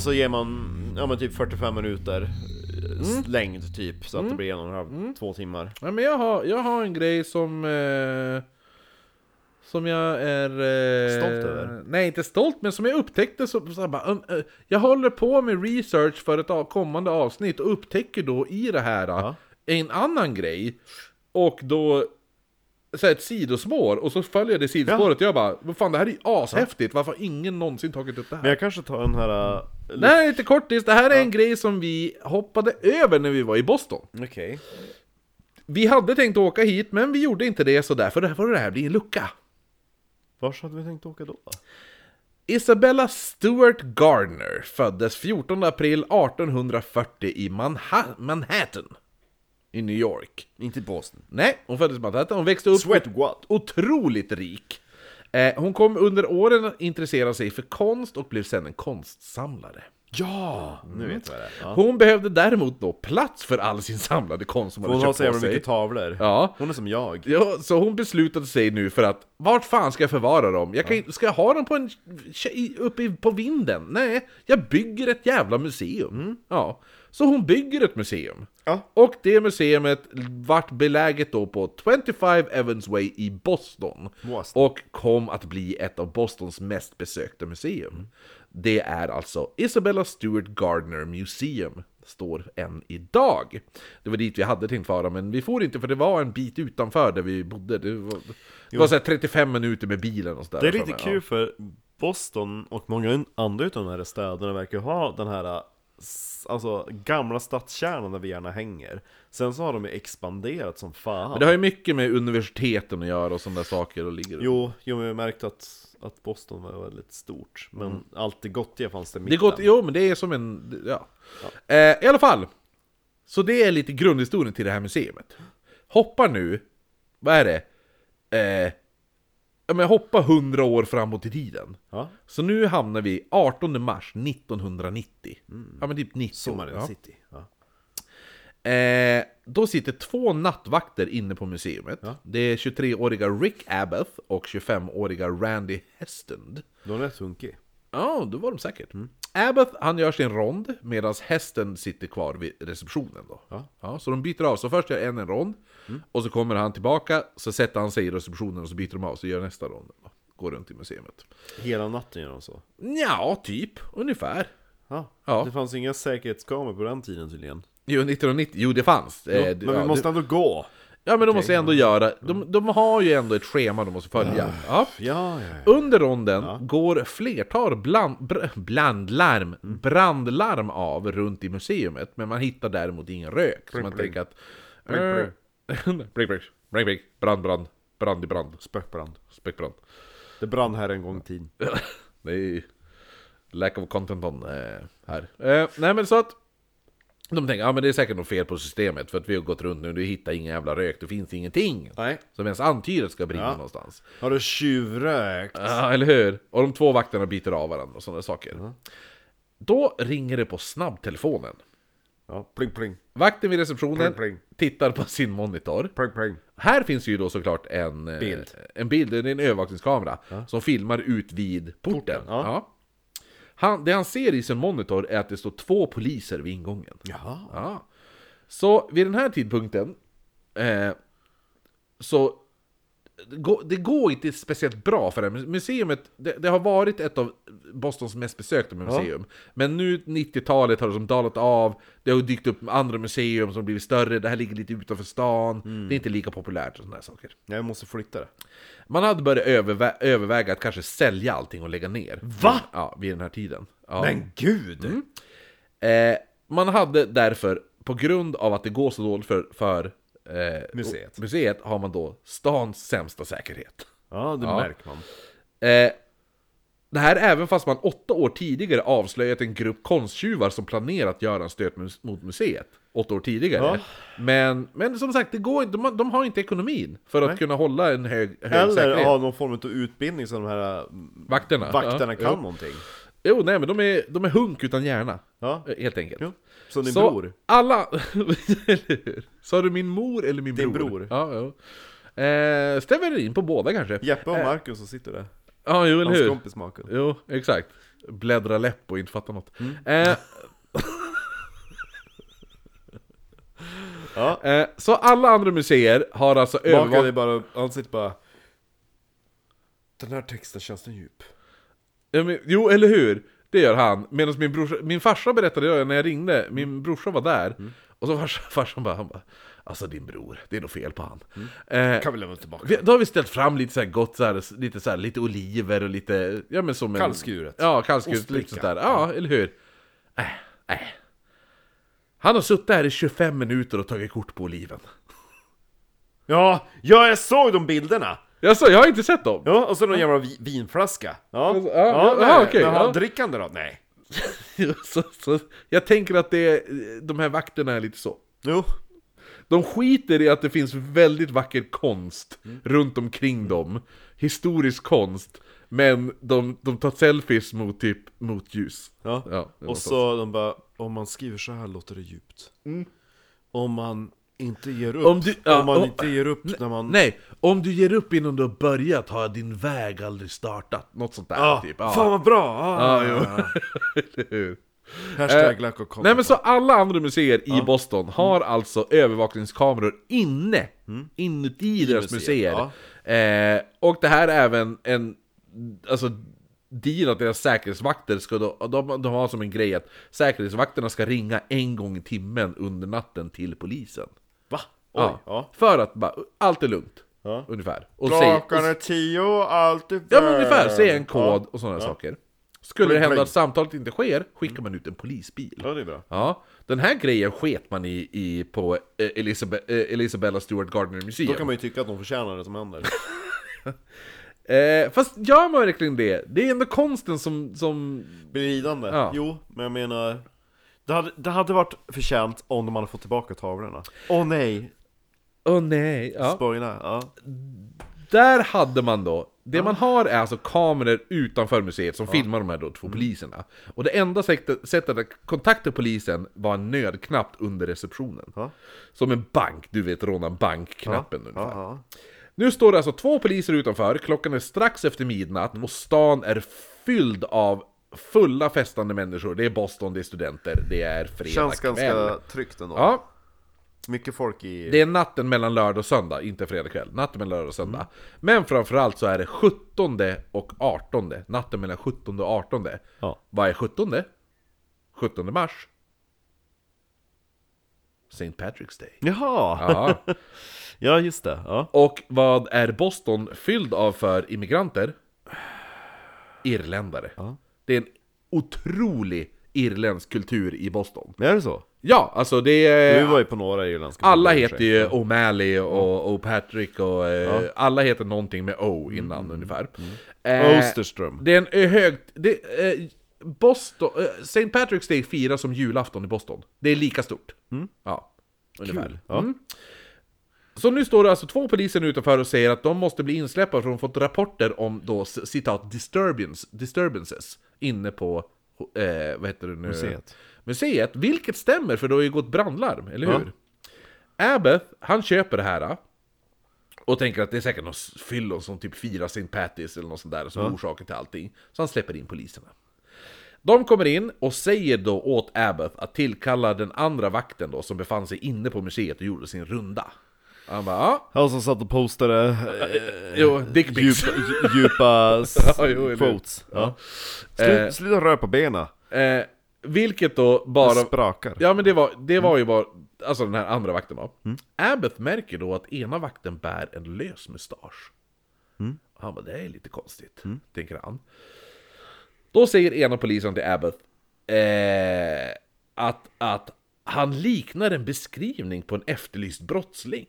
Och så ger man, ja men typ 45 minuter mm. längd typ, så att det blir en och en halv, två timmar. Ja, men jag har, jag har en grej som... Eh, som jag är... Eh, Stolt över? Nej, inte stolt, men som jag upptäckte så, så här bara, um, eh, Jag håller på med research för ett kommande avsnitt och upptäcker då i det här Ja. en annan grej. Och då... Så här, ett sidospår, och så följer jag det sidospåret och jag bara Vad fan det här är ju ashäftigt, varför har ingen någonsin tagit upp det här? Men jag kanske tar den här... äh, li- Nej, lite kortis, det här är en grej som vi hoppade över när vi var i Boston. Okej. Vi hade tänkt åka hit, men vi gjorde inte det, så därför får det här bli en lucka. Vars hade vi tänkt åka då? Isabella Stewart Gardner föddes 14 april 1840 i Manha- Manhattan i New York. Inte i Boston. Nej, hon föddes i Manhattan, hon växte upp Sweat what? otroligt rik. Eh, hon kom under åren att intressera sig för konst och blev sen en konstsamlare. Ja! Nu vet jag det. Ja. Hon behövde däremot då plats för all sin samlade konst som hon Hon hade har köpt så på sig. mycket tavlor. Ja. Hon är som jag. Ja, så hon beslutade sig nu för att vart fan ska jag förvara dem? Jag kan, inte- Ska jag ha dem på en, uppe på vinden? Nej, jag bygger ett jävla museum. Ja, så hon bygger ett museum. Ja. Och det museet vart beläget då på 25 Evans Way i Boston. Boston. Och kom att bli ett av Bostons mest besökta museum. Det är alltså Isabella Stewart Gardner Museum. Står än idag. Det var dit vi hade tänkt fara, men vi får inte för det var en bit utanför där vi bodde. Det var, det var så här 35 minuter med bilen och sådär. Det är lite kul för Boston och många andra utav de här städerna verkar ha den här Alltså gamla stadskärnan där vi gärna hänger Sen så har de ju expanderat som fan Men det har ju mycket med universiteten att göra och sådana saker och ligger Jo, jo men jag märkte att, att Boston var väldigt stort Men allt det gottiga fanns det Mm. Det gott, jo men det är som en, ja. Eh, I alla fall. Så det är lite grundhistorien till det här museet. Hoppa nu, vad är det? Eh, ja, men hoppa 100 år framåt i tiden. Ja, Så nu hamnar vi 18 mars 1990. Ja men typ 90 Sommaren ja. City ja. Eh, då sitter två nattvakter inne på museet. Ja. Det är 23-åriga Rick Abbott och 25-åriga Randy Hestund. De är rätt hunkig Ja, då var de säkert. Abbott, han gör sin rond medan hästen sitter kvar vid receptionen då. Ja. så de byter av. Så först gör en en rond, och så kommer han tillbaka, så sätter han sig i receptionen och så byter de av, så gör nästa rond. Går runt i museet. Hela natten gör de så Ja, typ. Ungefär. Ja, Ja. det fanns inga säkerhetskameror på den tiden tydligen Jo, 1990, jo det fanns. jo, Eh, Men det- vi ja, måste ändå gå ja men de måste ändå göra, de, de har ju ändå ett schema de måste följa. Ja. Ja, ja, ja. Under ronden går flertal bland, blandlarm, brandlarm av runt i museet, men man hittar däremot ingen rök. Så man tänker att... Pling, Bling, bling, bling, bling, brand, brand, brand i brand, Spökbrand späckbrand. Det brann här en gång i tiden är lack of content on eh, här. Eh, nej men så att... De tänker, ja men det är säkert något fel på systemet för att vi har gått runt nu, du hittar ingen jävla rök, det finns ingenting. Nej Som ens antyder att ska brinna Ja. någonstans. Har du tjuvrökt? Ja, eller hur? Och de två vakterna byter av varandra och sådana saker. Då ringer det på snabbtelefonen. Ja, pling pling Vakten vid receptionen Pling, pling. tittar på sin monitor. Pling pling Här finns ju då såklart en eh, Bild. en bild, en övervakningskamera som filmar ut vid porten. Porten, ja. Ja. Han, det han ser i sin monitor är att det står två poliser vid ingången. Jaha Ja. Så vid den här tidpunkten eh, så det går- inte speciellt bra för det museet. Det, det har varit ett av Bostons mest besökta museum. Men nu 90-talet har det som dalat av. Det har dykt upp andra museum som blivit större. Det här ligger lite utanför stan. Det är inte lika populärt och sådana här saker. Jag måste flytta det Man hade börjat övervä- överväga att kanske sälja allting och lägga ner. Va? Ja, vid den här tiden. Ja. Men gud! Eh, man hade därför, på grund av att det går så dåligt för, för eh, Museet. museet, har man då stans sämsta säkerhet. Ja, det Ja. märker man Eh, Det här även fast man åtta år tidigare avslöjat en grupp konsttjuvar som planerat göra en stöt mot museet. Åtta år tidigare. Ja. Men, men som sagt, det går, inte- de, har- de har inte ekonomin för att Nej. kunna hålla en hög, hög Eller säkerhet. ha någon form av utbildning så de här äh, Vakterna. vakterna ja, kan jo. någonting. Jo, nej men de är, de är hunk utan hjärna. Ja, eh, Helt enkelt. jo. Som din Så bror. alla... Eller hur? Sa du min mor eller min Din bror? bror. Ja, jo. Eh, stämmer in på båda kanske. Jeppe och Marcus som sitter där. Ja, jo, eller Hans hur? kompis Marcus. Jo, exakt. Bläddra läpp och inte fatta något. Mm. Eh, Ja. eh, så alla andra museer har alltså Marcus är övervakat... bara, han sitter bara... Den här texten känns den djup. Ja, men, jo, eller hur? Det gör han. Medan min brorsa, min farsa berättade det när jag ringde, min brorsa var där. Mm. Och så farsa, farsan bara, han bara Alltså din bror, det är nog fel på han. Mm. Eh, Kan vi lämna tillbaka? vi, då har vi ställt fram lite så gott, så här, lite, så här, lite oliver och lite, ja men som en... Kallskuret. Ja, kallskuret, lite sådär. Ja, eller hur? Äh, äh. Han har suttit här i 25 minuter och tagit kort på oliven. Ja, ja, jag såg de bilderna! Jaså, jag har inte sett dem? Ja, och så någon jävla vi- vinflaska. Ja, Ja, ja, nej. ja, okej, Men ja. han drickande då? Nej. så, så, jag tänker att det, de här vakterna är lite så. Jo. De skiter i att det finns väldigt vacker konst runt omkring dem. Historisk konst. Men de, de tar selfies mot typ, mot ljus. Ja. Ja, och så de bara, om man skriver så här låter det djupt. Om man inte ger upp, Om om, du- ja, man om- inte ger upp när man... Nej, om du ger upp innan du har börjat har din väg aldrig startat. Något sånt där Ja, typ. Ja. Fan vad bra! Ah. Ja, jo. Eller hur? Hashtag Eh. Nej men så alla andra museer i Boston har alltså övervakningskameror inne, inuti deras museet, museer. Eh, och det här är även en, alltså deal att deras säkerhetsvakter ska då, de, de har som en grej att säkerhetsvakterna ska ringa en gång i timmen under natten till polisen. Oj, Ja. För att bara, allt är lugnt. Ja. Ungefär. Och säg- Klockan är tio, allt är Ja men ungefär, säg en kod och sådana saker. Skulle det hända pling. att samtalet inte sker, skickar man ut en polisbil. Ja, det är bra. Ja, den här grejen sket man i, i på eh, Elisabeth, eh, Elisabella Stewart Gardner Då Museum. kan man ju tycka att de förtjänar det som händer. eh, fast gör man verkligen det? Det är ändå konsten som... som... Blir lidande? Ja. Jo, men jag menar... Det hade, det hade varit förtjänt om de hade fått tillbaka tavlorna. Åh nej! Åh nej! Ja. Spoiler, ja. Där hade man då, det man har är alltså kameror utanför museet som filmar de här då två poliserna. Och det enda sättet, sättet att kontakta polisen var en nödknapp under receptionen. Ja. Som en bank, du vet råna en bank-knappen ungefär. Ja. Nu står det alltså två poliser utanför, klockan är strax efter midnatt och stan är fylld av fulla festande människor. Det är Boston, det är studenter, det är fredag Känns kväll. ganska tryggt ändå. Ja, Mycket folk i... det är natten mellan lördag och söndag, inte fredag kväll. Natten mellan lördag och söndag. Mm. Men framförallt så är det 17 och 18. Natten mellan 17 och 18. Ja. Vad är 17? 17 mars. St. Patrick's Day. Jaha! Ja. Ja, just det. Ja. Och vad är Boston fylld av för immigranter? Irländare. Ja. Det är en otrolig irländsk kultur i Boston. Är det så? Ja, alltså det är... Vi var ju på några irländska Alla heter ju O'Malley och O'Patrick och... eh, Alla heter någonting med O innan Mm. ungefär. Eh, Osterström. det är en eh, hög... Det, eh, Boston... Eh, St. Patrick's Day firas som julafton i Boston. Det är lika stort. Ja, ungefär. Mm. Kul. Ja. Mm. Så nu står det alltså två poliser utanför och säger att de måste bli insläppta för de fått rapporter om då citat disturbance, disturbances inne på, eh, vad heter det nu? Museet. Museet, vilket stämmer för det har ju gått brandlarm, eller Ja. hur? Abbott, han köper det här och tänker att det är säkert någon fyllo som typ firar St. Patty's eller något sånt där som är orsaken till allting. Så han släpper in poliserna. De kommer in och säger då åt Abbott att tillkalla den andra vakten då som befann sig inne på museet och gjorde sin runda. Han bara ja, Han som satt och postade eh, jo, dickpics. djupa, dju- djupa Ja, quotes. Ja. Eh. Slut, sluta röra på benen. Eh, vilket då bara... Det sprakar. Ja men det var, det var ju bara, alltså den här andra vakten då. Abbott märker då att ena vakten bär en lös mustasch. Han bara, det är lite konstigt, tänker han. Då säger ena polisen till Abbott eh, att, att han liknar en beskrivning på en efterlyst brottsling.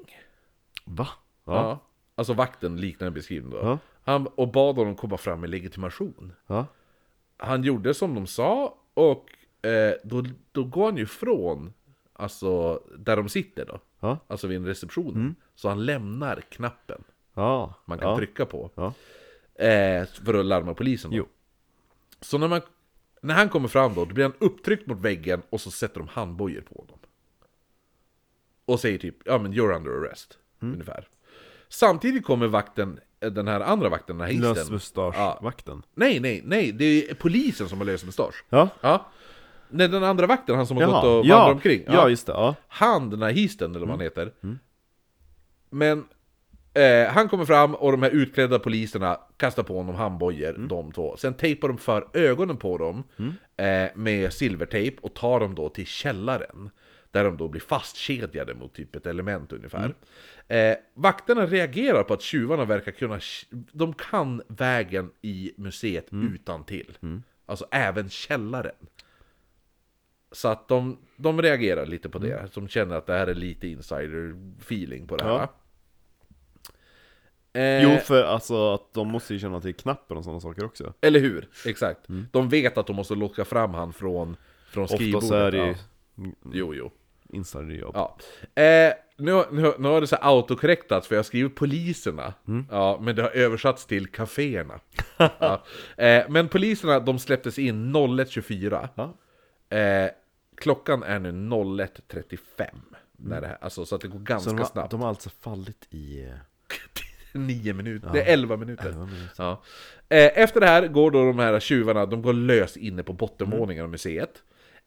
Va? Ja. Alltså vakten liknar en beskrivning då. Ja. Han, och bad honom komma fram med legitimation. Ja. Han gjorde som de sa och eh, då, då går han ju från Alltså där de sitter då. Ja. Alltså vid en reception. Så han lämnar knappen Ja. man kan ja. trycka på. Ja. Eh, för att larma polisen då. Jo. Så när, man, när han kommer fram då, då blir han upptryckt mot väggen och så sätter de handbojor på honom. Och säger typ, ja men you're under arrest. Mm. Ungefär. Samtidigt kommer vakten, eh, den här andra vakten, den här histen. Lös mustaschvakten. Nej, nej, nej, det är polisen som har löst mustasch. Ja. Ja. Nej, den andra vakten, han som har gått Jaha. och ja. vandrat omkring. Ja. just det. Ja. Han, den här histen, eller vad han Mm. heter. Men eh, han kommer fram och de här utklädda poliserna kastar på honom handbojor, Mm. de två. Sen tejpar de för ögonen på dem eh, med silvertejp och tar dem då till källaren. Där de då blir fastkedjade mot typ ett element ungefär. Mm. Eh, vakterna reagerar på att tjuvarna verkar kunna... De kan vägen i museet Mm. utan till. Alltså även källaren. Så att de, de reagerar lite på det. De känner att det här är lite insider feeling på det här. Ja. Eh, Jo, för alltså att de måste ju känna till knappen och sådana saker också. Eller hur? Exakt. De vet att de måste locka fram han från, från skrivbordet. Oftast är det ju ja. Jo, jo. insiderjobb. Ja. Eh, nu, nu, nu har det så autokorrektats för jag har skrivit poliserna. Ja, men det har översatts till kaféerna. ja. eh, men poliserna, de släpptes in 01.24. Ja. Eh, klockan är nu 01.35. När det här, alltså, så att det går ganska Så de har, snabbt. de har alltså fallit i... 9 minuter, det är 11 minuter. minuter. Ja. Eh, efter det här går då de här tjuvarna, de går lös inne på bottenvåningen av museet.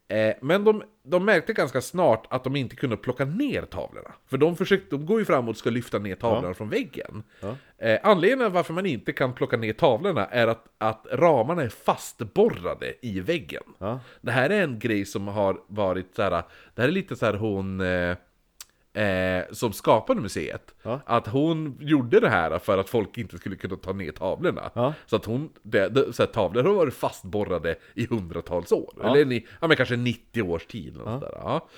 Eh, men de, de märkte ganska snart att de inte kunde plocka ner tavlorna. För de, försökte, de går ju fram och ska lyfta ner tavlorna från väggen. Ja. Eh, anledningen varför man inte kan plocka ner tavlorna är att, att ramarna är fastborrade i väggen. Ja. Det här är en grej som har varit så här. Det här är lite så här hon eh, som skapade museet. Ja. Att hon gjorde det här för att folk inte skulle kunna ta ner tavlorna. Ja. Så att hon, det, det, så här, tavlor har varit fastborrade i hundratals år. Ja. Eller i, ja men kanske 90 års tid. eller ja.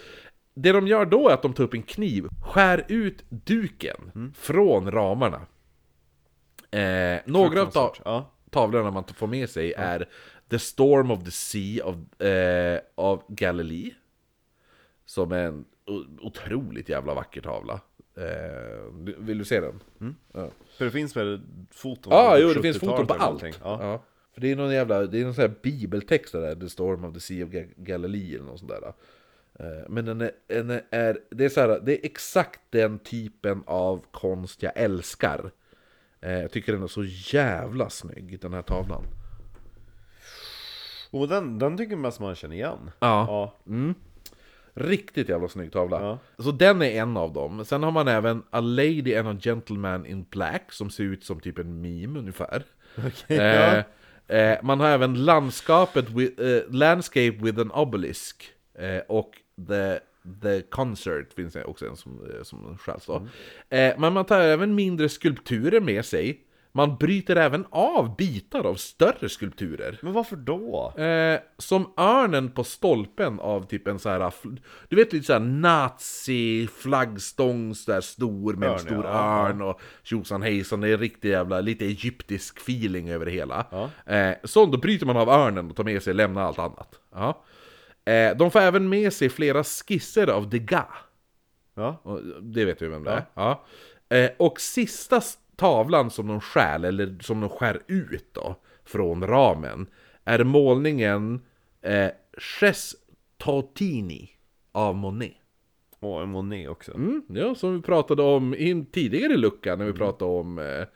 Det de gör då är att de tar upp en kniv, skär ut duken Mm. från ramarna. Eh, några av ta- tavlorna man får med sig är The Storm of the Sea of, eh, av Galilee. Som är en otroligt jävla vacker tavla. Eh, vill du se den? Ja, För det finns väl foton ah, från jo det finns 70-talet foton på allt. Ja. Ja. För det är någon jävla, det är någon sån här bibeltext där, The Storm of the Sea of Ga- Galilee eller något sånt där. Eh, Men den är, den är, det är så här, det är exakt den typen av konst jag älskar. Eh, Jag tycker den är så jävla snygg, den här tavlan. Och den, den tycker mest man känner igen. Ja. Ja. Riktigt jävla snygg tavla. Ja. Så den är en av dem. Sen har man även A Lady and a Gentleman in Black som ser ut som typ en meme ungefär. Okej, Eh, eh, man har även landskapet with, eh, Landscape with an Obelisk. Eh, och the, the Concert finns det också en som, eh, som stjäls då. Eh, men man tar även mindre skulpturer med sig. Man bryter även av bitar av större skulpturer. Men varför då? Eh, som örnen på stolpen av typ en så här Du vet lite såhär nazi-flaggstång där stor med en stor ja. örn och tjosan hejsan, det är riktigt jävla, lite egyptisk feeling över det hela. Ja. Eh, så då bryter man av örnen och tar med sig, lämnar allt annat. Ja. Eh, de får även med sig flera skisser av Degas. Ja. Det vet vi vem det är. Ja. Eh, och sista tavlan som de stjäl, eller som de skär ut då, från ramen, är målningen eh, Ches Tautini av Monet. Och en Monet också. Mm, ja, som vi pratade om i en tidigare lucka när vi pratade om eh,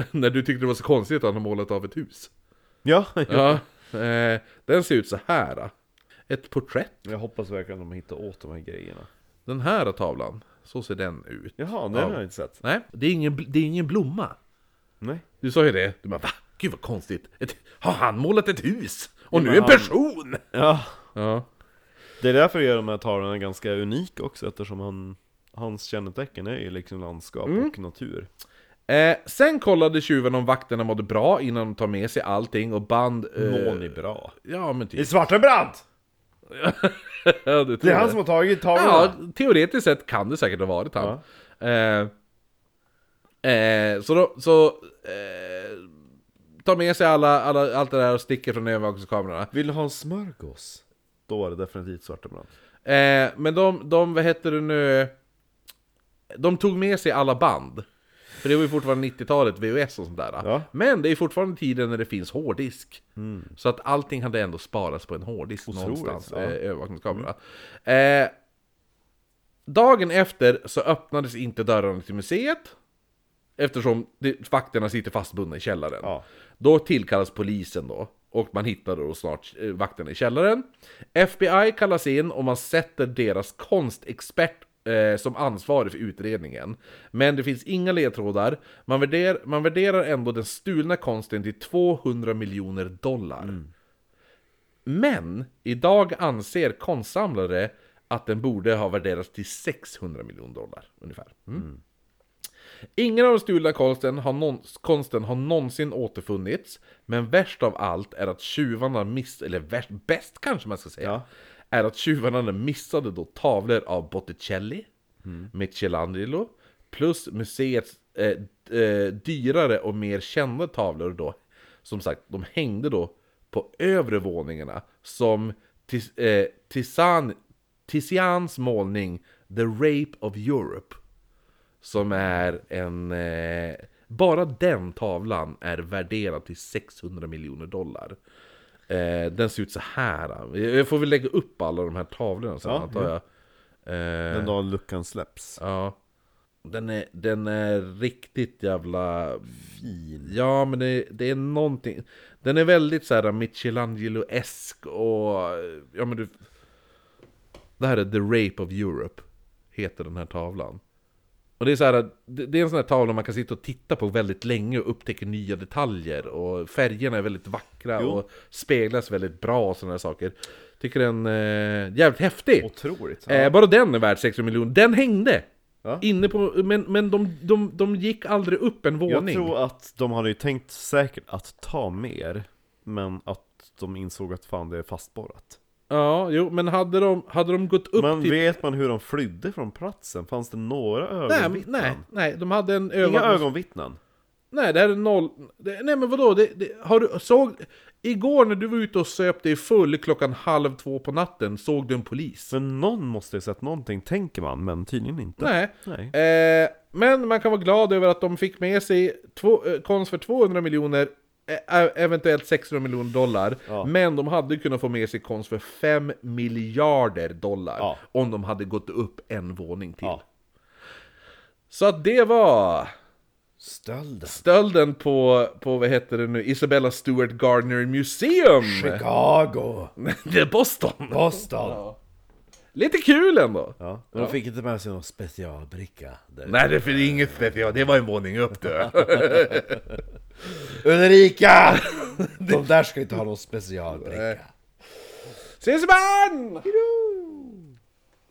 när du tyckte det var så konstigt att han har målat av ett hus. Ja, Ja, eh, den ser ut så här. Ett porträtt. Jag hoppas verkligen att de hittar åt de här grejerna. Den här tavlan, så ser den ut. Jaha, den har jag inte sett. Nej, det är ingen, det är ingen blomma. Nej. Du sa ju det, du bara va? Gud vad konstigt. Ett, har han målat ett hus? Och nu en person! Ja. Ja. Det är därför jag gör de här tavlorna ganska unika också, eftersom han, hans kännetecken är ju liksom landskap Mm. och natur. Eh, sen kollade tjuven om vakterna mådde bra innan de tar med sig allting och band... Eh, Mår ni bra? Ja men I typ. Ja, det, Det är han som har tagit tavlorna! Ja, teoretiskt sett kan det säkert ha varit han. Eh, Eh, så då, så eh, tar med sig alla, alla, allt det där och sticker från övervakningskamerorna. Vill du ha en smörgås? Då var det definitivt Svartenbrandt. Eh, men de, de, vad heter det nu? De tog med sig alla band. För det var ju fortfarande 90-talet, VHS och sånt där. Ja. Men det är fortfarande tiden när det finns hårddisk. Så att allting hade ändå sparats på en hårddisk Otroligt, någonstans, ja. eh, övervakningskamera. Eh, dagen efter så öppnades inte dörrarna till museet. Eftersom det, vakterna sitter fastbundna i källaren. Ja. Då tillkallas polisen då. Och man hittar då snart eh, vakterna i källaren. FBI kallas in och man sätter deras konstexpert eh, som ansvarig för utredningen. Men det finns inga ledtrådar. Man, värder, man värderar ändå den stulna konsten till 200 miljoner dollar. Men idag anser konstsamlare att den borde ha värderats till 600 miljoner dollar ungefär. Mm. Ingen av de stulna konsten har, någon, konsten har någonsin återfunnits, men värst av allt är att tjuvarna miss, eller värst, bäst kanske man ska säga, Ja är att tjuvarna missade då tavlor av Botticelli, Michelangelo, plus museets eh, eh, dyrare och mer kända tavlor då. Som sagt, de hängde då på övre våningarna som Tis, eh, Tisan, Tizians målning The Rape of Europe. Som är en... Eh, bara den tavlan är värderad till 600 miljoner dollar. Eh, den ser ut så här. Jag får väl lägga upp alla de här tavlorna sen Ja, antar jag. Eh, Den dagen luckan släpps. Ja. Den är, den är riktigt jävla... Fin. Ja, men det, det är någonting... Den är väldigt så här Michelangelo-esk och... Ja, men du... Det här är The Rape of Europe. Heter den här tavlan. Och det är så här, det är en sån här tavla man kan sitta och titta på väldigt länge och upptäcka nya detaljer. Och färgerna är väldigt vackra Jo. och speglas väldigt bra och sådana saker. Tycker den är jävligt häftig. Otroligt. Eh, bara den är värd 600 miljoner. Den hängde! Ja. Inne på, men men de, de, de gick aldrig upp en Jag våning. tror att de hade ju tänkt säkert att ta mer, men att de insåg att fan det är fastborrat. Ja, jo, men hade de, hade de gått upp Men till... vet man hur de flydde från platsen? Fanns det några ögonvittnen? nej, nej, de hade en Inga ögon... ögonvittnen? Nej, det här är noll... Det, nej men vadå? Det, det, har du, såg... Igår när du var ute och söp dig full klockan halv två på natten, såg du en polis? Men någon måste ju sett någonting, tänker man, men tydligen inte. Nej. Nej. Eh, men man kan vara glad över att de fick med sig två, eh, konst för 200 miljoner, eventuellt 600 miljoner dollar. Ja. Men de hade kunnat få med sig konst för 5 miljarder dollar. Ja. Om de hade gått upp en våning till. Ja. Så att det var Stölden. stölden på, på vad heter det nu, Isabella Stewart Gardner Museum! Chicago! det är Boston! Boston! Lite kul ändå! Ja, men de fick inte med sig någon specialbricka. Nej det är inget speciellt, det var en våning upp du. Ulrika! De där ska inte ha någon specialbricka. Ses imorgon!